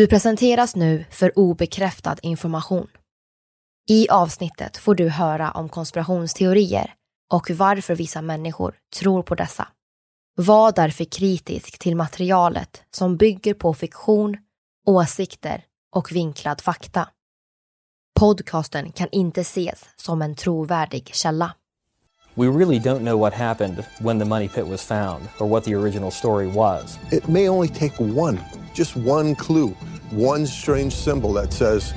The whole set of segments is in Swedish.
Du presenteras nu för obekräftad information. I avsnittet får du höra om konspirationsteorier och varför vissa människor tror på dessa. Var därför kritisk till materialet som bygger på fiktion, åsikter och vinklad fakta. Podcasten kan inte ses som en trovärdig källa. We really don't know what happened when the money pit was found or what the original story was. It may only take one, just one clue, one strange symbol that says,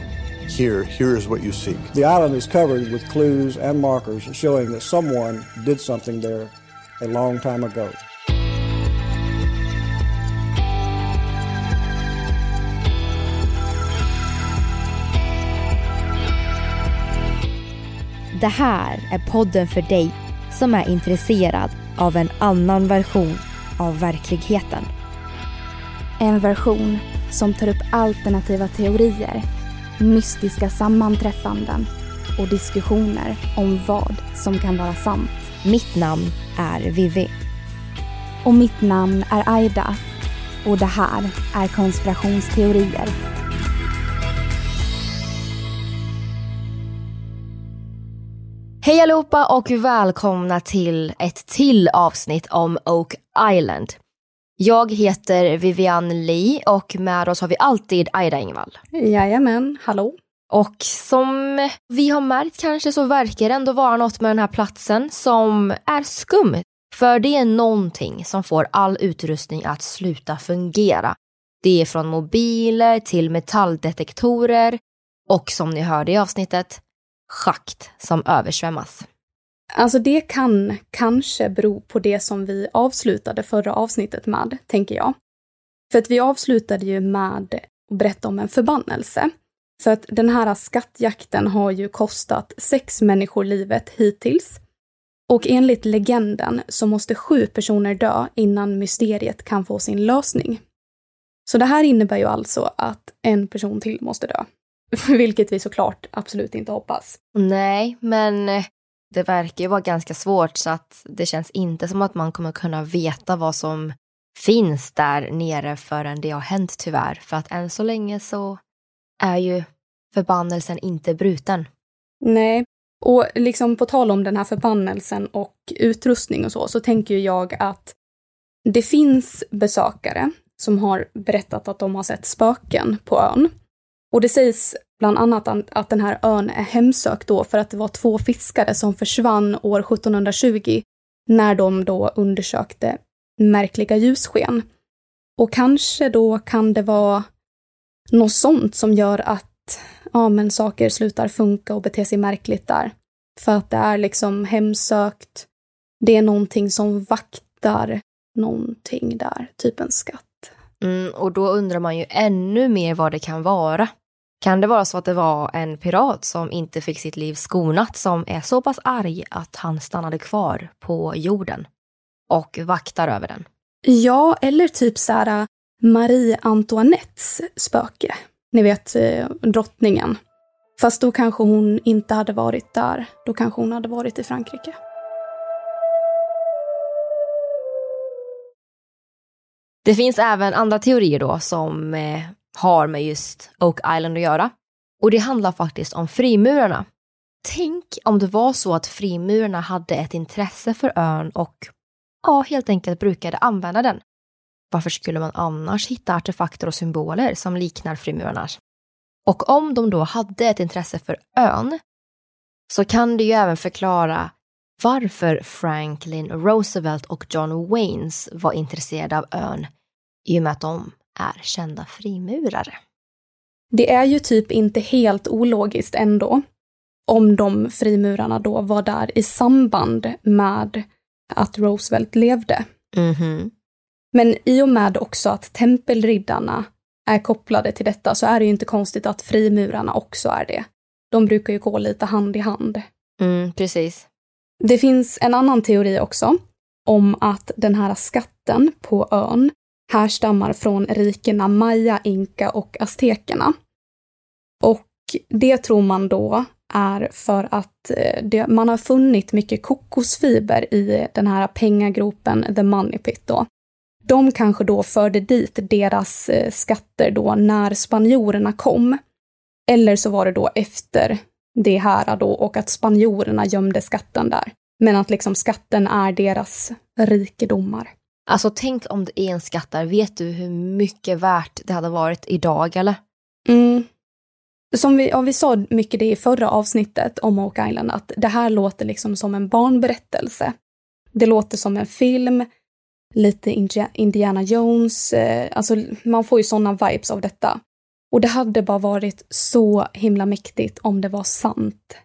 here, here is what you seek. The island is covered with clues and markers showing that someone did something there a long time ago. Det här är podden för dig som är intresserad av en annan version av verkligheten. En version som tar upp alternativa teorier, mystiska sammanträffanden och diskussioner om vad som kan vara sant. Mitt namn är Vivi. Och mitt namn är Aida. Och det här är konspirationsteorier. Hej allihopa och välkomna till ett till avsnitt om Oak Island. Jag heter Vivian Lee och med oss har vi alltid Aida Engvall. Jajamän, hallå. Och som vi har märkt kanske så verkar det ändå vara något med den här platsen som är skumt. För det är någonting som får all utrustning att sluta fungera. Det är från mobiler till metalldetektorer och som ni hörde i avsnittet, schakt som översvämmas. Alltså det kan kanske bero på det som vi avslutade förra avsnittet med, tänker jag. För att vi avslutade ju med att berätta om en förbannelse. För att den här skattjakten har ju kostat sex människor livet hittills. Och enligt legenden så måste sju personer dö innan mysteriet kan få sin lösning. Så det här innebär ju alltså att en person till måste dö. Vilket vi såklart absolut inte hoppas. Nej, men eh, det verkar ju vara ganska svårt så att det känns inte som att man kommer kunna veta vad som finns där nere förrän det har hänt tyvärr. För att än så länge så är ju förbannelsen inte bruten. Nej, och liksom på tal om den här förbannelsen och utrustning och så, så tänker jag att det finns besökare som har berättat att de har sett spöken på ön. Och det sägs bland annat att den här ön är hemsökt då för att det var två fiskare som försvann år 1720 när de då undersökte märkliga ljussken. Och kanske då kan det vara något sånt som gör att ja, men saker slutar funka och bete sig märkligt där. För att det är liksom hemsökt. Det är någonting som vaktar någonting där, typ en skatt. Mm, och då undrar man ju ännu mer vad det kan vara. Kan det vara så att det var en pirat som inte fick sitt liv skonat som är så pass arg att han stannade kvar på jorden och vaktar över den? Ja, eller typ så här Marie Antoinettes spöke. Ni vet eh, drottningen. Fast då kanske hon inte hade varit där. Då kanske hon hade varit i Frankrike. Det finns även andra teorier då som eh, har med just Oak Island att göra. Och det handlar faktiskt om frimurarna. Tänk om det var så att frimurarna hade ett intresse för ön och ja, helt enkelt brukade använda den. Varför skulle man annars hitta artefakter och symboler som liknar frimurarnas? Och om de då hade ett intresse för ön så kan det ju även förklara varför Franklin Roosevelt och John Waynes var intresserade av ön i och med att de är kända frimurare. Det är ju typ inte helt ologiskt ändå om de frimurarna då var där i samband med att Roosevelt levde. Mm -hmm. Men i och med också att tempelriddarna är kopplade till detta så är det ju inte konstigt att frimurarna också är det. De brukar ju gå lite hand i hand. Mm, precis. Det finns en annan teori också om att den här skatten på ön härstammar från rikena maya, inka och aztekerna. Och det tror man då är för att eh, det, man har funnit mycket kokosfiber i den här pengagropen The Money Pit då. De kanske då förde dit deras eh, skatter då när spanjorerna kom. Eller så var det då efter det här då och att spanjorerna gömde skatten där. Men att liksom skatten är deras rikedomar. Alltså tänk om det är en skatt där, vet du hur mycket värt det hade varit idag eller? Mm. Som vi, ja, vi sa mycket det i förra avsnittet om Oak Island, att det här låter liksom som en barnberättelse. Det låter som en film, lite Indiana Jones, eh, alltså man får ju sådana vibes av detta. Och det hade bara varit så himla mäktigt om det var sant.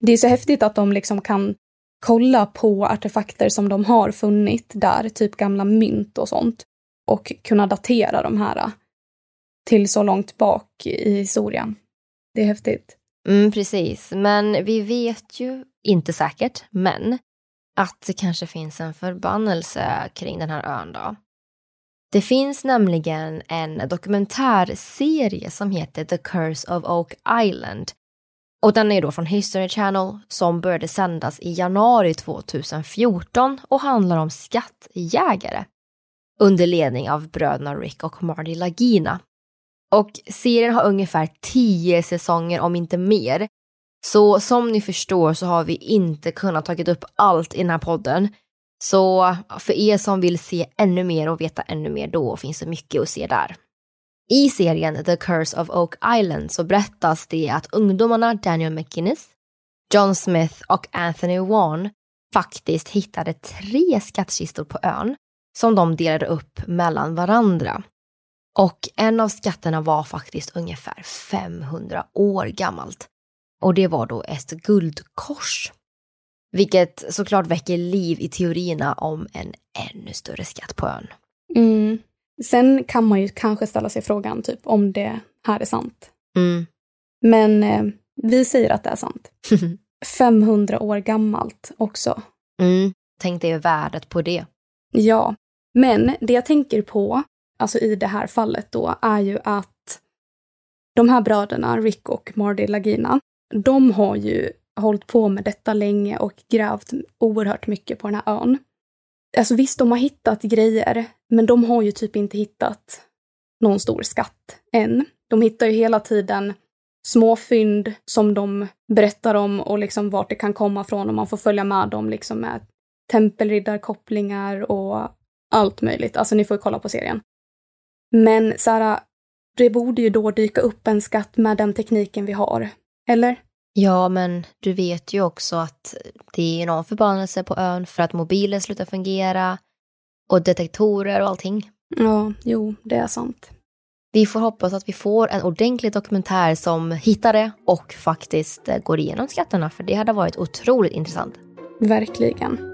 Det är så häftigt att de liksom kan kolla på artefakter som de har funnit där, typ gamla mynt och sånt, och kunna datera de här äh, till så långt bak i historien. Det är häftigt. Mm, precis, men vi vet ju inte säkert, men att det kanske finns en förbannelse kring den här ön då. Det finns nämligen en dokumentärserie som heter The Curse of Oak Island och den är då från History Channel som började sändas i januari 2014 och handlar om skattjägare under ledning av bröderna Rick och Marty Lagina. Och serien har ungefär tio säsonger om inte mer. Så som ni förstår så har vi inte kunnat tagit upp allt i den här podden. Så för er som vill se ännu mer och veta ännu mer då finns det mycket att se där. I serien The Curse of Oak Island så berättas det att ungdomarna Daniel McInnes, John Smith och Anthony Wan faktiskt hittade tre skattkistor på ön som de delade upp mellan varandra. Och en av skatterna var faktiskt ungefär 500 år gammalt. Och det var då ett guldkors. Vilket såklart väcker liv i teorierna om en ännu större skatt på ön. Mm. Sen kan man ju kanske ställa sig frågan typ om det här är sant. Mm. Men eh, vi säger att det är sant. 500 år gammalt också. Mm. Tänk dig värdet på det. Ja, men det jag tänker på, alltså i det här fallet då, är ju att de här bröderna, Rick och Marty Lagina, de har ju hållit på med detta länge och grävt oerhört mycket på den här ön. Alltså visst, de har hittat grejer, men de har ju typ inte hittat någon stor skatt än. De hittar ju hela tiden småfynd som de berättar om och liksom vart det kan komma från och man får följa med dem liksom med tempelriddarkopplingar och allt möjligt. Alltså ni får ju kolla på serien. Men så här, det borde ju då dyka upp en skatt med den tekniken vi har. Eller? Ja, men du vet ju också att det är någon förbannelse på ön för att mobilen slutar fungera och detektorer och allting. Ja, jo, det är sant. Vi får hoppas att vi får en ordentlig dokumentär som hittar det och faktiskt eh, går igenom skatterna, för det hade varit otroligt intressant. Verkligen.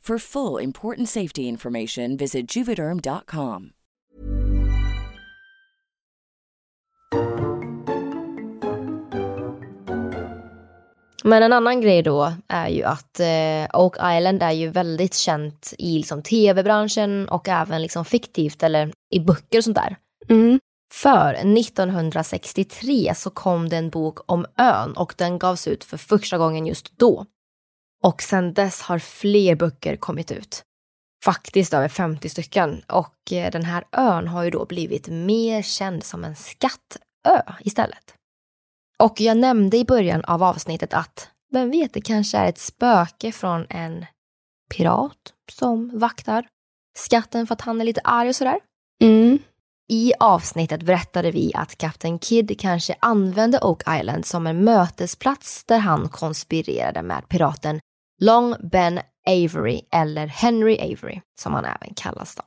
For full important safety information, visit juvederm.com. Men en annan grej då är ju att eh, Oak Island är ju väldigt känt i liksom, tv-branschen och även liksom fiktivt eller i böcker och sånt där. Mm. För 1963 så kom det en bok om ön och den gavs ut för första gången just då. Och sedan dess har fler böcker kommit ut. Faktiskt över 50 stycken. Och eh, den här ön har ju då blivit mer känd som en skattö istället. Och jag nämnde i början av avsnittet att, vem vet, det kanske är ett spöke från en pirat som vaktar skatten för att han är lite arg och sådär. Mm. I avsnittet berättade vi att Kapten Kidd kanske använde Oak Island som en mötesplats där han konspirerade med piraten Long Ben Avery eller Henry Avery som han även kallas då.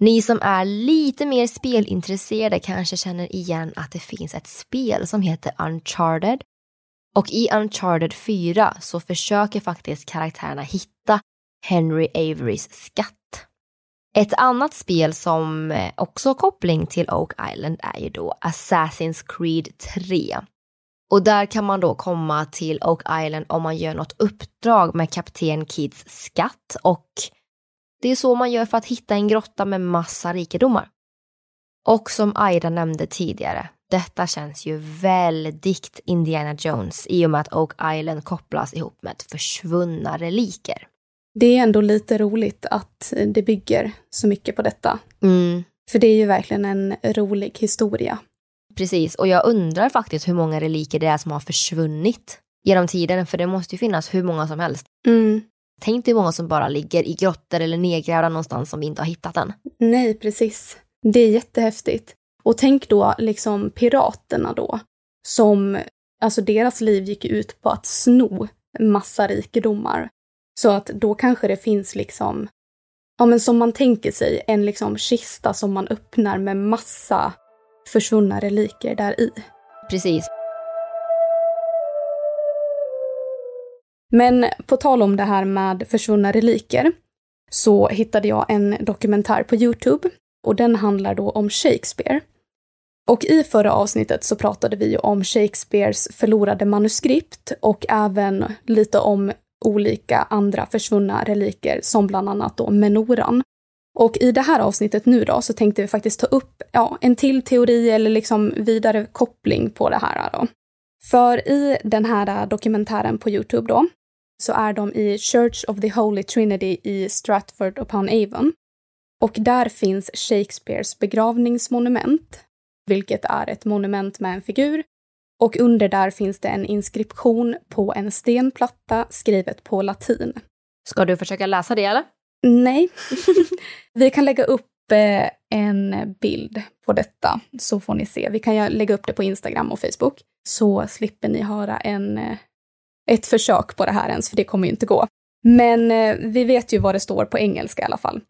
Ni som är lite mer spelintresserade kanske känner igen att det finns ett spel som heter Uncharted. Och i Uncharted 4 så försöker faktiskt karaktärerna hitta Henry Averys skatt. Ett annat spel som eh, också har koppling till Oak Island är ju då Assassin's Creed 3. Och där kan man då komma till Oak Island om man gör något uppdrag med Kapten Kids skatt och det är så man gör för att hitta en grotta med massa rikedomar. Och som Aida nämnde tidigare, detta känns ju väldigt Indiana Jones i och med att Oak Island kopplas ihop med försvunna reliker. Det är ändå lite roligt att det bygger så mycket på detta. Mm. För det är ju verkligen en rolig historia. Precis, och jag undrar faktiskt hur många reliker det är som har försvunnit genom tiden, för det måste ju finnas hur många som helst. Mm. Tänk dig hur många som bara ligger i grottor eller nedgrävda någonstans som vi inte har hittat än. Nej, precis. Det är jättehäftigt. Och tänk då liksom piraterna då, som, alltså deras liv gick ut på att sno massa rikedomar. Så att då kanske det finns liksom, ja men som man tänker sig, en liksom kista som man öppnar med massa försvunna reliker där i. Precis. Men på tal om det här med försvunna reliker så hittade jag en dokumentär på Youtube och den handlar då om Shakespeare. Och i förra avsnittet så pratade vi ju om Shakespeares förlorade manuskript och även lite om olika andra försvunna reliker som bland annat då menoran. Och i det här avsnittet nu då så tänkte vi faktiskt ta upp ja, en till teori eller liksom vidare koppling på det här då. För i den här dokumentären på Youtube då så är de i Church of the Holy Trinity i Stratford upon Avon. Och där finns Shakespeares begravningsmonument, vilket är ett monument med en figur. Och under där finns det en inskription på en stenplatta skrivet på latin. Ska du försöka läsa det eller? Nej. Vi kan lägga upp eh, en bild på detta så får ni se. Vi kan lägga upp det på Instagram och Facebook så slipper ni höra en, eh, ett försök på det här ens, för det kommer ju inte gå. Men eh, vi vet ju vad det står på engelska i alla fall.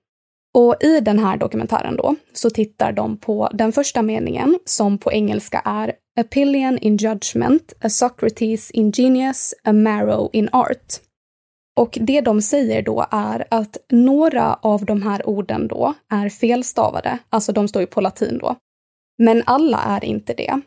Och i den här dokumentären då så tittar de på den första meningen som på engelska är A pillion in judgment, a Socrates in genius, a marrow in art. Och det de säger då är att några av de här orden då är felstavade, alltså de står ju på latin då. Men alla är inte det.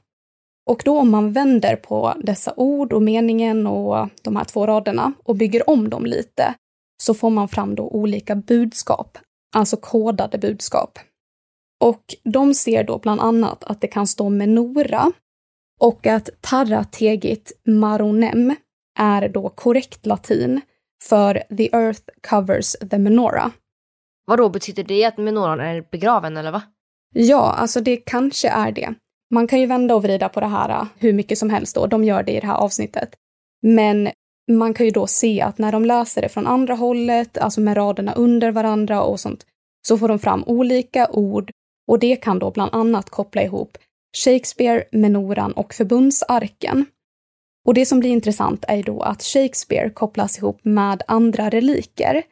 Och då om man vänder på dessa ord och meningen och de här två raderna och bygger om dem lite så får man fram då olika budskap, alltså kodade budskap. Och de ser då bland annat att det kan stå menora och att tarra tegit maronem är då korrekt latin för the earth covers the menorah. Vad då betyder det att menoran är begraven eller va? Ja, alltså det kanske är det. Man kan ju vända och vrida på det här äh, hur mycket som helst då, de gör det i det här avsnittet. Men man kan ju då se att när de läser det från andra hållet, alltså med raderna under varandra och sånt, så får de fram olika ord och det kan då bland annat koppla ihop Shakespeare, menoran och förbundsarken. Och det som blir intressant är då att Shakespeare kopplas ihop med andra reliker.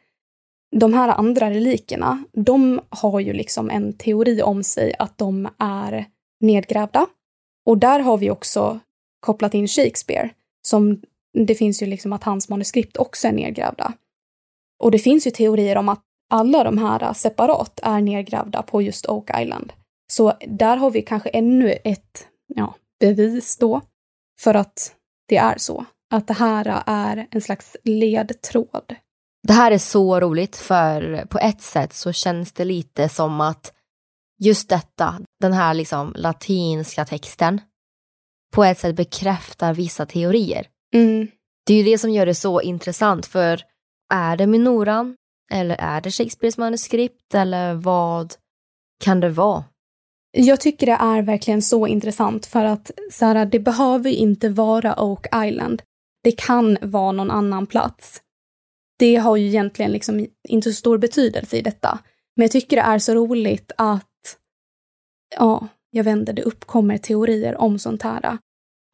De här andra relikerna, de har ju liksom en teori om sig att de är nedgrävda. Och där har vi också kopplat in Shakespeare, som det finns ju liksom att hans manuskript också är nedgrävda. Och det finns ju teorier om att alla de här separat är nedgrävda på just Oak Island. Så där har vi kanske ännu ett ja, bevis då för att det är så. Att det här är en slags ledtråd. Det här är så roligt för på ett sätt så känns det lite som att just detta, den här liksom latinska texten, på ett sätt bekräftar vissa teorier. Mm. Det är ju det som gör det så intressant för är det minoran eller är det Shakespeares manuskript eller vad kan det vara? Jag tycker det är verkligen så intressant för att så här, det behöver inte vara Oak Island. Det kan vara någon annan plats. Det har ju egentligen liksom inte så stor betydelse i detta. Men jag tycker det är så roligt att, ja, jag vet inte, det uppkommer teorier om sånt här.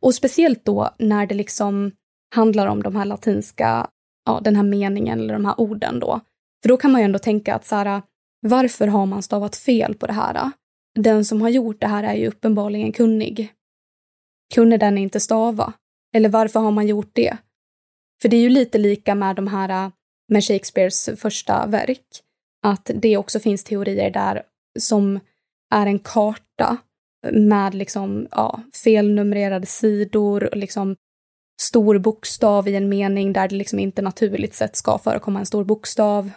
Och speciellt då när det liksom handlar om de här latinska, ja, den här meningen eller de här orden då. För då kan man ju ändå tänka att så här, varför har man stavat fel på det här? Den som har gjort det här är ju uppenbarligen kunnig. Kunde den inte stava? Eller varför har man gjort det? För det är ju lite lika med de här äh, med Shakespeares första verk, att det också finns teorier där som är en karta med liksom, ja, felnumrerade sidor, liksom stor bokstav i en mening där det liksom inte naturligt sett ska förekomma en stor bokstav.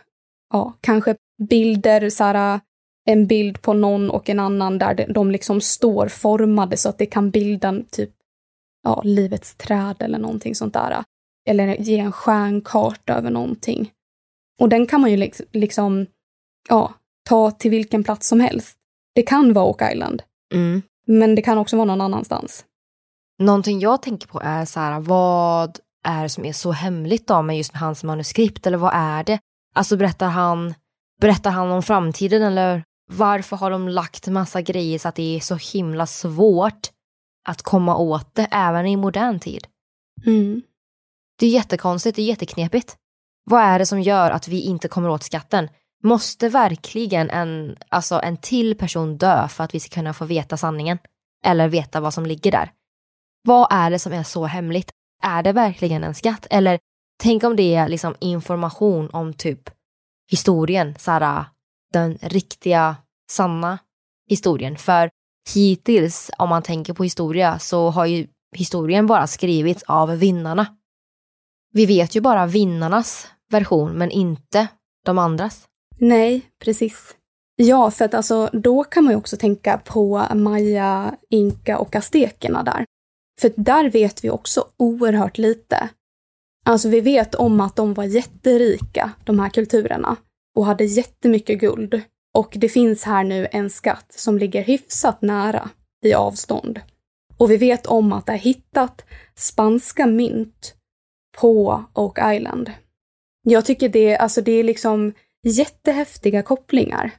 Ja, kanske bilder, så här, äh, en bild på någon och en annan där de liksom står formade så att det kan bilda typ ja, livets träd eller någonting sånt där. Eller ge en stjärnkarta över någonting. Och den kan man ju liksom ja, ta till vilken plats som helst. Det kan vara Oak Island. Mm. Men det kan också vara någon annanstans. Någonting jag tänker på är så här, vad är det som är så hemligt då med just hans manuskript eller vad är det? Alltså berättar han, berättar han om framtiden eller varför har de lagt massa grejer så att det är så himla svårt att komma åt det även i modern tid? Mm. Det är jättekonstigt, det är jätteknepigt. Vad är det som gör att vi inte kommer åt skatten? Måste verkligen en, alltså en till person dö för att vi ska kunna få veta sanningen? Eller veta vad som ligger där? Vad är det som är så hemligt? Är det verkligen en skatt? Eller tänk om det är liksom information om typ historien, såhär den riktiga, sanna historien. För hittills, om man tänker på historia, så har ju historien bara skrivits av vinnarna. Vi vet ju bara vinnarnas version, men inte de andras. Nej, precis. Ja, för att alltså då kan man ju också tänka på maya, inka och aztekerna där. För där vet vi också oerhört lite. Alltså vi vet om att de var jätterika, de här kulturerna, och hade jättemycket guld. Och det finns här nu en skatt som ligger hyfsat nära i avstånd. Och vi vet om att det har hittat spanska mynt på Oak Island. Jag tycker det, alltså det är liksom jättehäftiga kopplingar.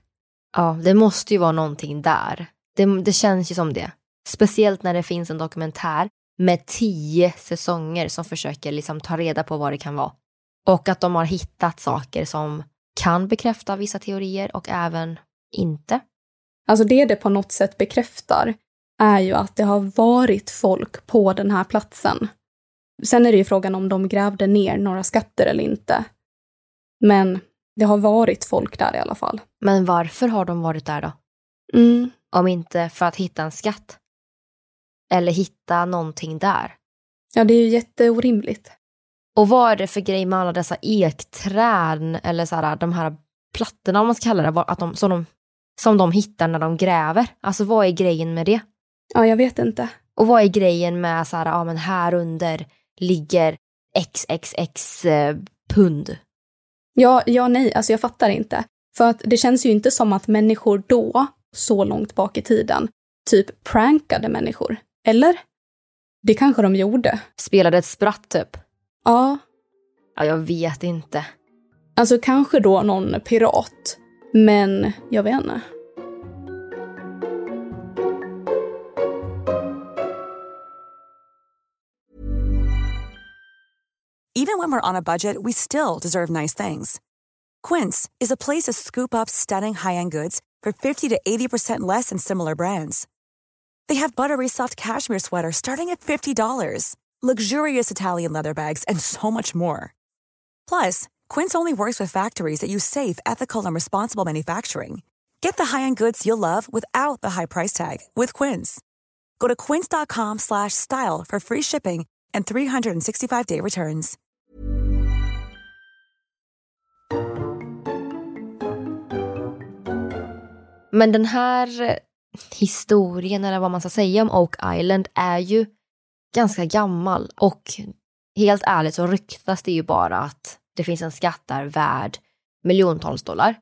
Ja, det måste ju vara någonting där. Det, det känns ju som det. Speciellt när det finns en dokumentär med tio säsonger som försöker liksom ta reda på vad det kan vara. Och att de har hittat saker som kan bekräfta vissa teorier och även inte. Alltså det det på något sätt bekräftar är ju att det har varit folk på den här platsen. Sen är det ju frågan om de grävde ner några skatter eller inte. Men det har varit folk där i alla fall. Men varför har de varit där då? Mm. Om inte för att hitta en skatt? Eller hitta någonting där? Ja, det är ju jätteorimligt. Och vad är det för grej med alla dessa ekträd eller så här, de här plattorna om man ska kalla det, att de, som, de, som de hittar när de gräver? Alltså vad är grejen med det? Ja, jag vet inte. Och vad är grejen med så här, ja men här under ligger XXX eh, pund? Ja, ja, nej, alltså jag fattar inte. För att det känns ju inte som att människor då, så långt bak i tiden, typ prankade människor. Eller? Det kanske de gjorde. Spelade ett spratt typ? Ja. Ja, jag vet inte. Alltså kanske då någon pirat. Men jag vet inte. Even when we're on a budget, we still deserve nice things. Quince is a place to scoop up stunning high-end goods for 50 to 80% less than similar brands. They have buttery soft cashmere sweaters starting at $50, luxurious Italian leather bags, and so much more. Plus, Quince only works with factories that use safe, ethical, and responsible manufacturing. Get the high-end goods you'll love without the high price tag with Quince. Go to quince.com/style for free shipping and 365-day returns. Men den här eh, historien, eller vad man ska säga om Oak Island, är ju ganska gammal. Och helt ärligt så ryktas det ju bara att det finns en skatt där värd miljontals dollar.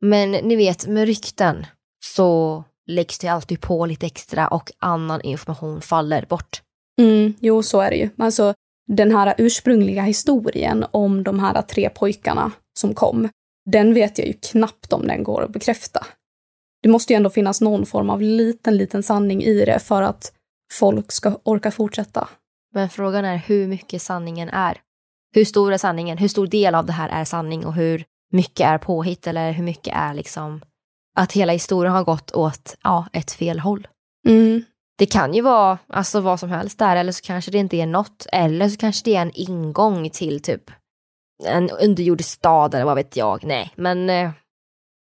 Men ni vet, med rykten så läggs det alltid på lite extra och annan information faller bort. Mm, jo, så är det ju. Alltså, den här ursprungliga historien om de här tre pojkarna som kom, den vet jag ju knappt om den går att bekräfta. Det måste ju ändå finnas någon form av liten, liten sanning i det för att folk ska orka fortsätta. Men frågan är hur mycket sanningen är. Hur stor är sanningen? Hur stor del av det här är sanning och hur mycket är påhitt eller hur mycket är liksom att hela historien har gått åt ja, ett fel håll? Mm. Det kan ju vara alltså vad som helst där eller så kanske det inte är något eller så kanske det är en ingång till typ en underjordisk stad eller vad vet jag. Nej, men eh,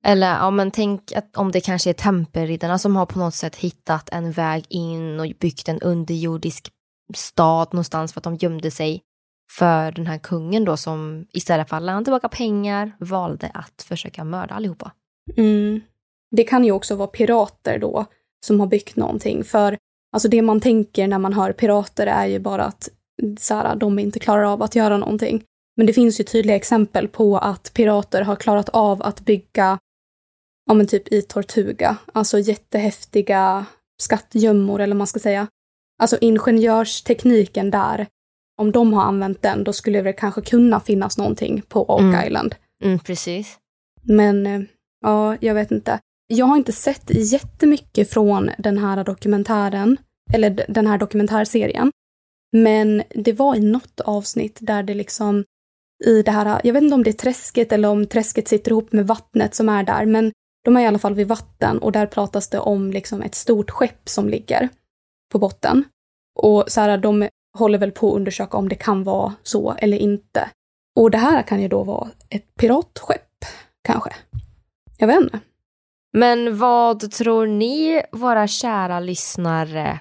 eller ja, men tänk att om det kanske är tempelriddarna som har på något sätt hittat en väg in och byggt en underjordisk stad någonstans för att de gömde sig för den här kungen då som istället för att lämna tillbaka pengar valde att försöka mörda allihopa. Mm. Det kan ju också vara pirater då som har byggt någonting för alltså det man tänker när man hör pirater är ju bara att så här, de inte klarar av att göra någonting. Men det finns ju tydliga exempel på att pirater har klarat av att bygga ja men typ i Tortuga, alltså jättehäftiga skattgömmor eller vad man ska säga. Alltså ingenjörstekniken där, om de har använt den, då skulle det kanske kunna finnas någonting på Oak Mm. Island. Mm, precis. Men eh, ja, jag vet inte. Jag har inte sett jättemycket från den här dokumentären, eller den här dokumentärserien. Men det var i något avsnitt där det liksom i det här, jag vet inte om det är träsket eller om träsket sitter ihop med vattnet som är där, men de är i alla fall vid vatten och där pratas det om liksom ett stort skepp som ligger på botten. Och så här, de håller väl på att undersöka om det kan vara så eller inte. Och det här kan ju då vara ett piratskepp, kanske. Jag vet inte. Men vad tror ni, våra kära lyssnare?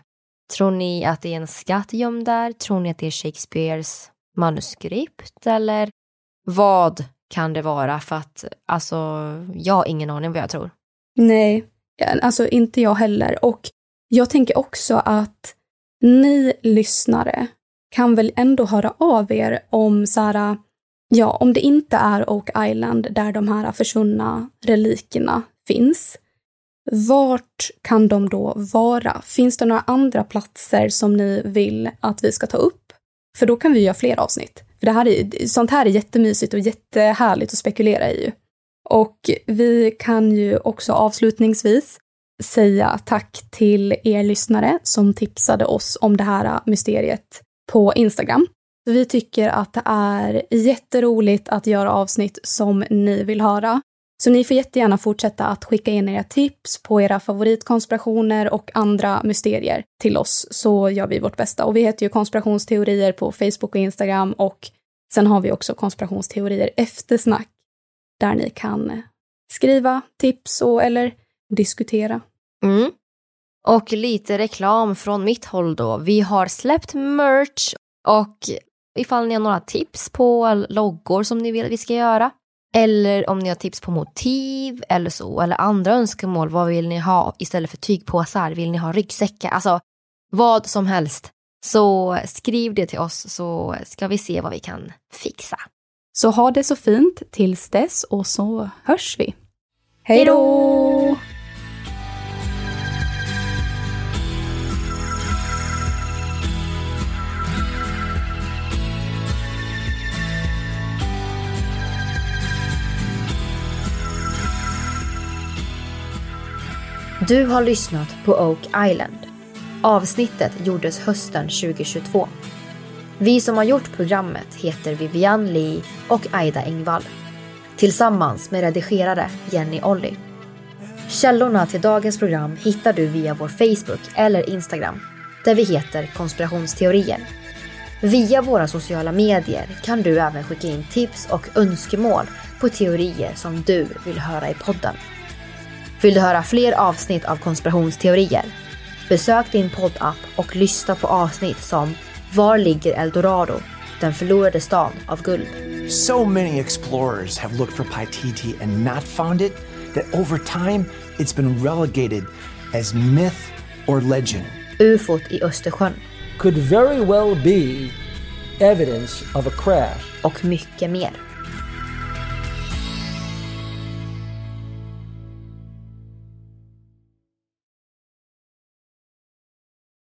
Tror ni att det är en skatt gömd där? Tror ni att det är Shakespeares manuskript? Eller vad kan det vara? För att alltså, jag har ingen aning vad jag tror. Nej, eh, alltså inte jag heller. Och jag tänker också att ni lyssnare kan väl ändå höra av er om så här, ja, om det inte är Oak Island där de här försvunna relikerna finns. Vart kan de då vara? Finns det några andra platser som ni vill att vi ska ta upp? För då kan vi göra fler avsnitt. För det här är, sånt här är jättemysigt och jättehärligt att spekulera i. Och vi kan ju också avslutningsvis säga tack till er lyssnare som tipsade oss om det här mysteriet på Instagram. Vi tycker att det är jätteroligt att göra avsnitt som ni vill höra. Så ni får jättegärna fortsätta att skicka in era tips på era favoritkonspirationer och andra mysterier till oss så gör vi vårt bästa. Och vi heter ju konspirationsteorier på Facebook och Instagram och sen har vi också konspirationsteorier eftersnack där ni kan skriva tips och eller diskutera. Mm. Och lite reklam från mitt håll då. Vi har släppt merch och ifall ni har några tips på loggor som ni vill att vi ska göra eller om ni har tips på motiv eller så, eller andra önskemål. Vad vill ni ha istället för tygpåsar? Vill ni ha ryggsäckar? Alltså vad som helst. Så skriv det till oss så ska vi se vad vi kan fixa. Så ha det så fint tills dess och så hörs vi. Hej då! Du har lyssnat på Oak Island. Avsnittet gjordes hösten 2022. Vi som har gjort programmet heter Vivian Lee och Aida Engvall. Tillsammans med redigerare Jenny Olli. Källorna till dagens program hittar du via vår Facebook eller Instagram där vi heter konspirationsteorier. Via våra sociala medier kan du även skicka in tips och önskemål på teorier som du vill höra i podden. Vill du höra fler avsnitt av konspirationsteorier? Besök din poddapp och lyssna på avsnitt som Var ligger Eldorado? Den förlorade stan av guld. So many explorers have looked for Paititi and not found it that over time it's been relegated as myth or legend. UFOt i Östersjön. Could very well be evidence of a crash. Och mycket mer.